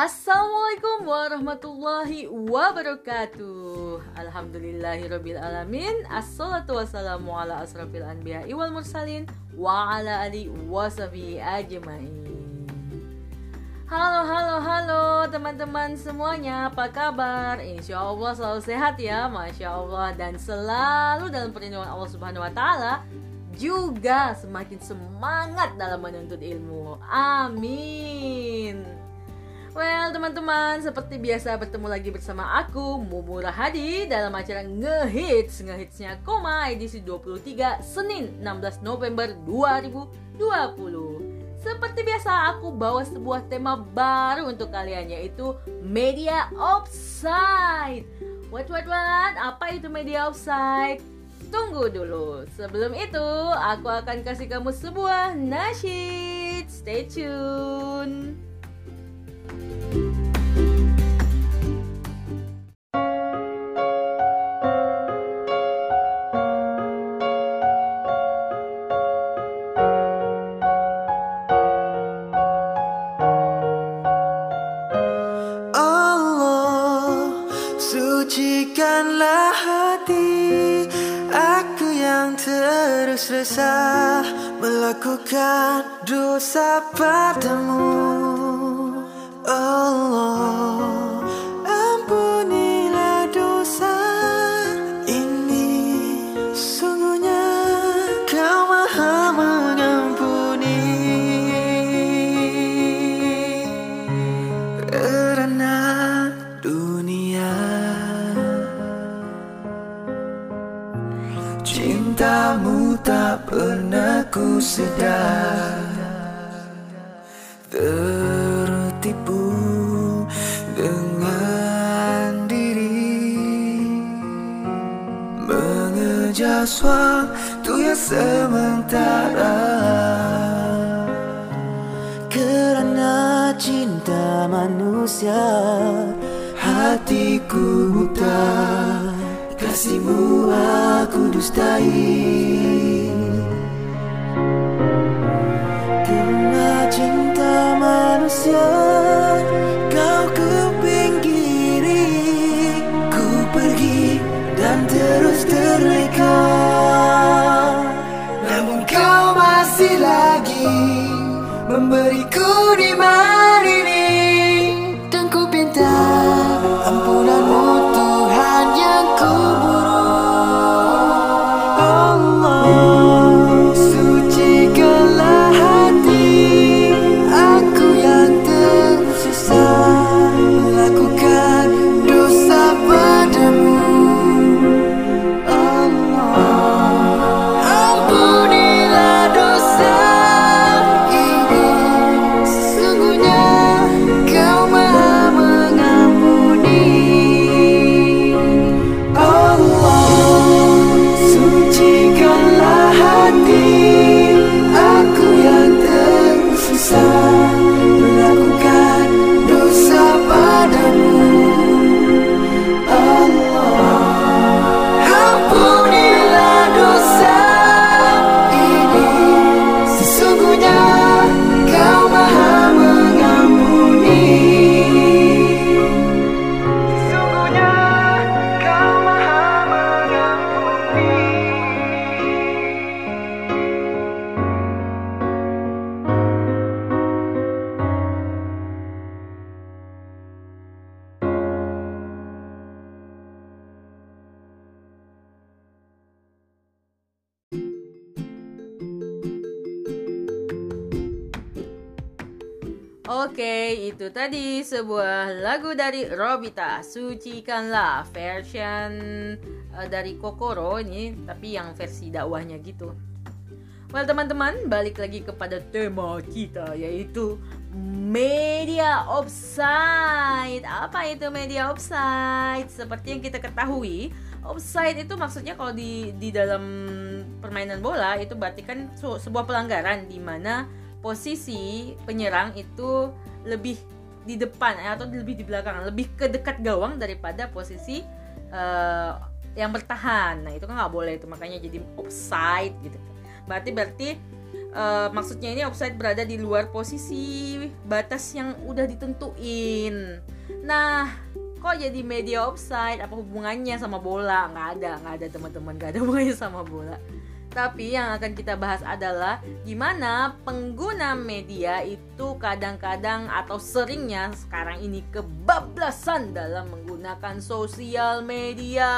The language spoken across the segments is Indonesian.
Assalamualaikum warahmatullahi wabarakatuh. Alhamdulillahirabbil alamin. Assalatu wassalamu ala asrafil anbiya wal mursalin Wa ala ali washabi ajmain. Halo halo halo teman-teman semuanya. Apa kabar? Insya Allah selalu sehat ya Masya Allah. Dan selalu dalam perlindungan Allah subhanahu wa ta'ala Juga semakin semangat dalam menuntut ilmu. Amin Well teman-teman, seperti biasa bertemu lagi bersama aku Mumu Rahadi dalam acara Ngehits Ngehitsnya Koma edisi 23 Senin 16 November 2020 Seperti biasa aku bawa sebuah tema baru untuk kalian yaitu Media Offside. What what what? Apa itu media offside? Tunggu dulu. Sebelum itu aku akan kasih kamu sebuah nasyid. Stay tune terus resah Melakukan dosa padamu Tertipu dengan diri. Mengejar suatu yang sementara. Karena cinta manusia Hatiku buta. Kasihmu aku dustai manusia Oke, itu tadi sebuah lagu dari Robita, Sucikanlah version eh, dari Kokoro ini, tapi yang versi dakwahnya gitu. Well teman-teman, balik lagi kepada tema kita yaitu media offside. Apa itu media offside? Seperti yang kita ketahui, offside itu maksudnya kalau di di dalam permainan bola itu berarti kan sebuah pelanggaran di mana posisi penyerang itu lebih di depan eh, atau lebih di belakang, lebih ke dekat gawang daripada posisi eh, yang bertahan. Nah itu kan nggak boleh itu makanya jadi offside gitu. Berarti berarti Eh, maksudnya ini offside berada di luar posisi batas yang udah ditentuin. Nah, kok jadi media offside? Apa hubungannya sama bola? Nggak ada, nggak ada teman-teman, nggak ada hubungannya sama bola. Tapi yang akan kita bahas adalah gimana pengguna media itu kadang-kadang atau seringnya sekarang ini kebablasan dalam menggunakan sosial media.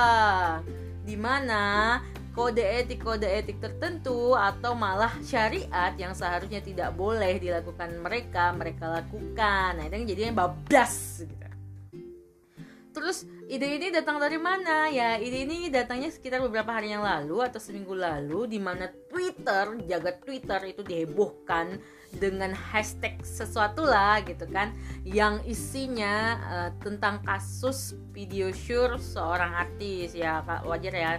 Di mana kode etik kode etik tertentu atau malah syariat yang seharusnya tidak boleh dilakukan mereka mereka lakukan. Nah, itu yang jadinya bablas gitu. Terus ide ini datang dari mana? Ya? Ide ini datangnya sekitar beberapa hari yang lalu atau seminggu lalu di mana Twitter, jagat Twitter itu dihebohkan dengan hashtag sesuatu lah gitu kan yang isinya eh, tentang kasus video shoot seorang artis. Ya wajar ya.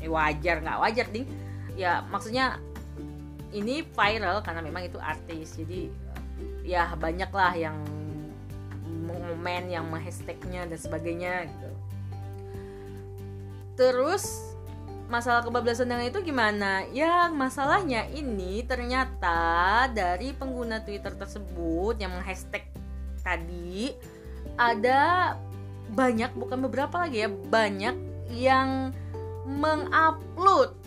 Eh, wajar nggak wajar ding. Ya maksudnya ini viral karena memang itu artis. Jadi ya banyak lah yang momen yang hashtagnya dan sebagainya gitu. Terus masalah kebablasan dengan itu gimana? Ya masalahnya ini ternyata dari pengguna Twitter tersebut yang menghashtag tadi ada banyak bukan beberapa lagi ya banyak yang mengupload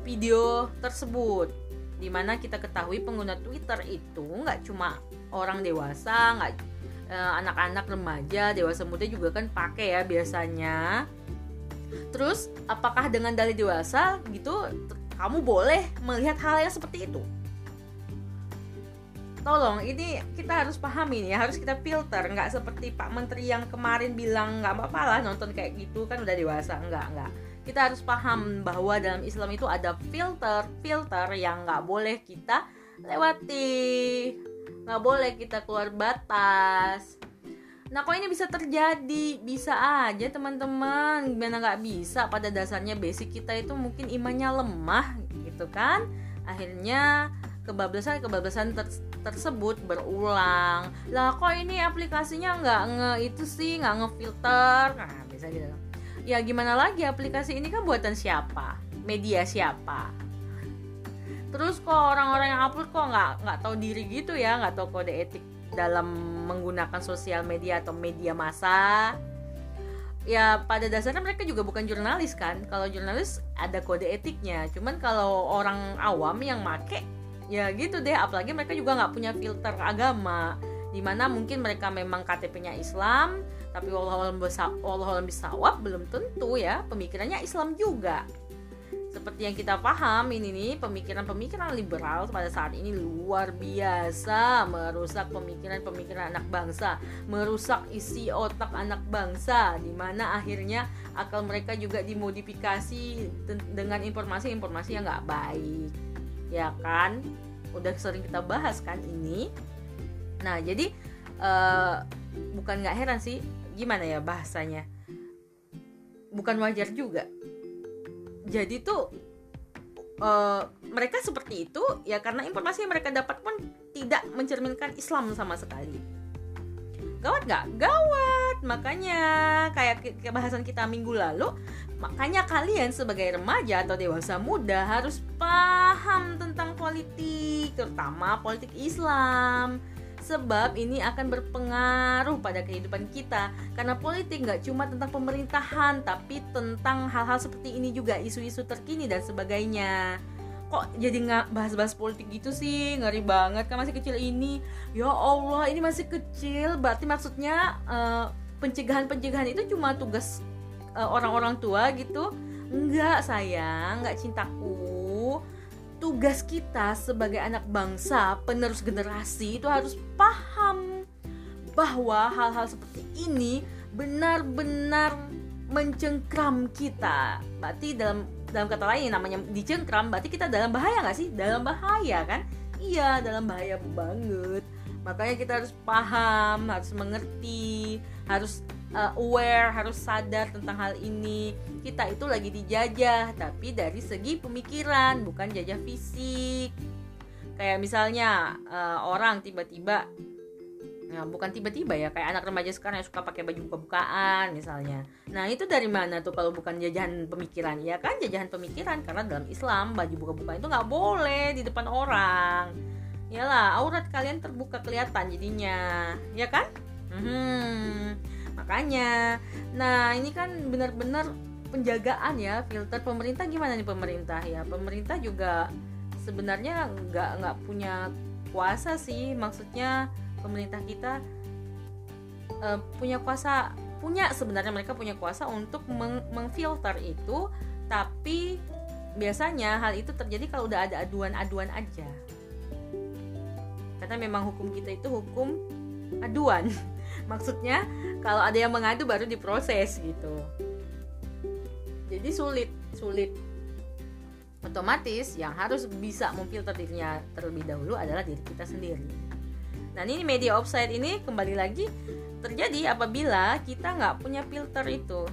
video tersebut di mana kita ketahui pengguna Twitter itu nggak cuma orang dewasa nggak eh, anak-anak remaja dewasa muda juga kan pakai ya biasanya. Terus apakah dengan dalih dewasa gitu kamu boleh melihat hal yang seperti itu? Tolong ini kita harus pahami nih harus kita filter. Nggak seperti Pak Menteri yang kemarin bilang nggak apa-apa lah nonton kayak gitu kan udah dewasa. Nggak nggak. Kita harus paham bahwa dalam Islam itu ada filter filter yang nggak boleh kita lewati. Nggak boleh kita keluar batas. Nah kok ini bisa terjadi? Bisa aja teman-teman. Gimana nggak bisa? Pada dasarnya basic kita itu mungkin imannya lemah gitu kan? Akhirnya kebablasan kebablasan ter- tersebut berulang. Lah kok ini aplikasinya nggak nge itu sih nggak ngefilter? Nah bisa gitu. Ya gimana lagi aplikasi ini? Kan buatan siapa? Media siapa terus kok orang-orang yang upload kok nggak nggak tahu diri gitu ya nggak tahu kode etik dalam menggunakan sosial media atau media massa. Ya pada dasarnya mereka juga bukan jurnalis kan. Kalau jurnalis ada kode etiknya. Cuman kalau orang awam yang make ya gitu deh. Apalagi mereka juga nggak punya filter agama. Di mana mungkin mereka memang KTP-nya Islam tapi wallahualam bisa- wallahualam bisawab belum tentu ya. Pemikirannya Islam juga seperti yang kita paham ini nih pemikiran-pemikiran liberal pada saat ini luar biasa. Merusak pemikiran-pemikiran anak bangsa. Merusak isi otak anak bangsa di mana akhirnya akal mereka juga dimodifikasi dengan informasi-informasi yang nggak baik. Ya kan? Udah sering kita bahas kan ini. Nah jadi eh, bukan nggak heran sih gimana ya bahasanya? Bukan wajar juga jadi tuh eh, mereka seperti itu ya karena informasi yang mereka dapat pun tidak mencerminkan Islam sama sekali. Gawat nggak? Gawat. Makanya kayak ke- kebahasan kita minggu lalu makanya kalian sebagai remaja atau dewasa muda harus paham tentang politik terutama politik Islam sebab ini akan berpengaruh pada kehidupan kita. Karena politik nggak cuma tentang pemerintahan tapi tentang hal-hal seperti ini juga isu-isu terkini dan sebagainya. Kok jadi nggak bahas-bahas politik gitu sih? Ngeri banget kan masih kecil ini. Ya Allah ini masih kecil. Berarti maksudnya eh, pencegahan-pencegahan itu cuma tugas eh, orang-orang tua gitu? Enggak sayang. Nggak cintaku tugas kita sebagai anak bangsa penerus generasi itu harus paham bahwa hal-hal seperti ini benar-benar mencengkram kita. Berarti dalam dalam kata lain namanya dicengkram berarti kita dalam bahaya nggak sih? Dalam bahaya kan? Iya dalam bahaya banget. Makanya kita harus paham harus mengerti harus uh, aware harus sadar tentang hal ini kita itu lagi dijajah tapi dari segi pemikiran bukan jajah fisik kayak misalnya uh, orang tiba-tiba Nah, bukan tiba-tiba ya kayak anak remaja sekarang yang suka pakai baju buka-bukaan misalnya. Nah, itu dari mana tuh kalau bukan jajahan pemikiran? Ya kan jajahan pemikiran karena dalam Islam baju buka-bukaan itu nggak boleh di depan orang. Yalah, aurat kalian terbuka kelihatan jadinya, ya kan? Hmm, makanya. Nah, ini kan benar-benar penjagaan ya filter. Pemerintah gimana nih pemerintah? Ya? Pemerintah juga sebenarnya nggak nggak punya kuasa sih, maksudnya pemerintah kita uh, punya kuasa punya sebenarnya mereka punya kuasa untuk meng mengfilter itu. Tapi biasanya hal itu terjadi kalau udah ada aduan-aduan aja. Karena memang hukum kita itu hukum aduan. Maksudnya kalau ada yang mengadu baru diproses gitu. Jadi sulit sulit. Otomatis yang harus bisa memfilter dirinya terlebih dahulu adalah diri kita sendiri. Nah ini media offside ini kembali lagi terjadi apabila kita nggak punya filter itu.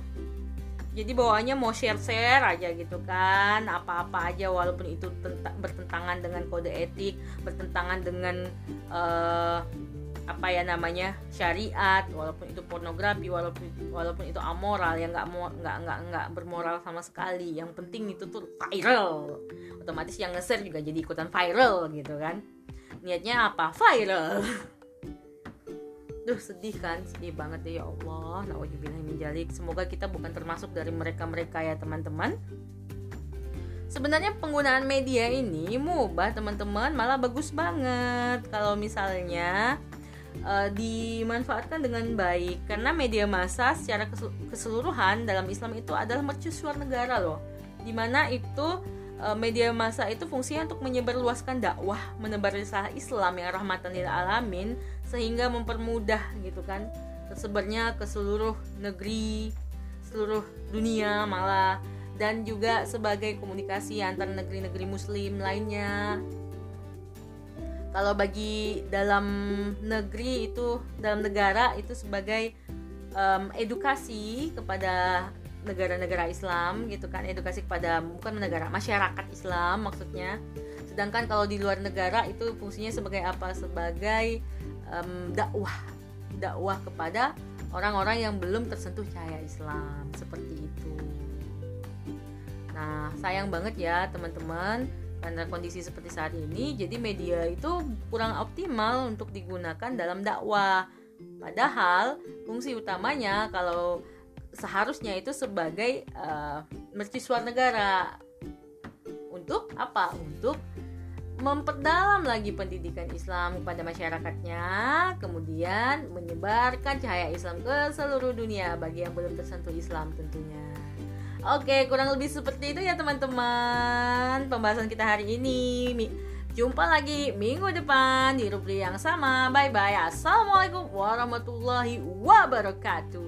Jadi bawaannya mau share-share aja gitu kan, apa-apa aja walaupun itu bertentangan dengan kode etik, bertentangan dengan uh, apa ya namanya syariat, walaupun itu pornografi, walaupun walaupun itu amoral yang nggak nggak nggak nggak bermoral sama sekali. Yang penting itu tuh viral, otomatis yang nge-share juga jadi ikutan viral gitu kan. Niatnya apa? Viral. Duh sedih kan, sedih banget deh ya Allah. Nauzubillahiminjalik Semoga kita bukan termasuk dari mereka-mereka ya teman-teman. Sebenarnya penggunaan media ini mubah teman-teman. Malah bagus banget. Kalau misalnya uh, dimanfaatkan dengan baik. Karena media massa secara keseluruhan dalam Islam itu adalah mercusuar negara loh. Di mana itu Eh, media massa itu fungsinya untuk menyebarluaskan dakwah, menebar risalah Islam yang rahmatan lil alamin sehingga mempermudah gitu kan tersebarnya ke seluruh negeri, seluruh dunia malah. Dan juga sebagai komunikasi antar negeri-negeri muslim lainnya. Kalau bagi dalam negeri itu dalam negara itu sebagai um, edukasi kepada negara-negara Islam gitu kan edukasi kepada bukan negara masyarakat Islam maksudnya. Sedangkan kalau di luar negara itu fungsinya sebagai apa? Sebagai um, dakwah. Dakwah kepada orang-orang yang belum tersentuh cahaya Islam seperti itu. Nah sayang banget ya teman-teman karena kondisi seperti saat ini jadi media itu kurang optimal untuk digunakan dalam dakwah padahal fungsi utamanya kalau seharusnya itu sebagai uh, mercusuar negara untuk apa? Untuk memperdalam lagi pendidikan Islam kepada masyarakatnya, kemudian menyebarkan cahaya Islam ke seluruh dunia bagi yang belum tersentuh Islam tentunya. Oke, kurang lebih seperti itu ya teman-teman pembahasan kita hari ini. Jumpa lagi minggu depan di rubrik yang sama. Bye bye. Assalamualaikum warahmatullahi wabarakatuh.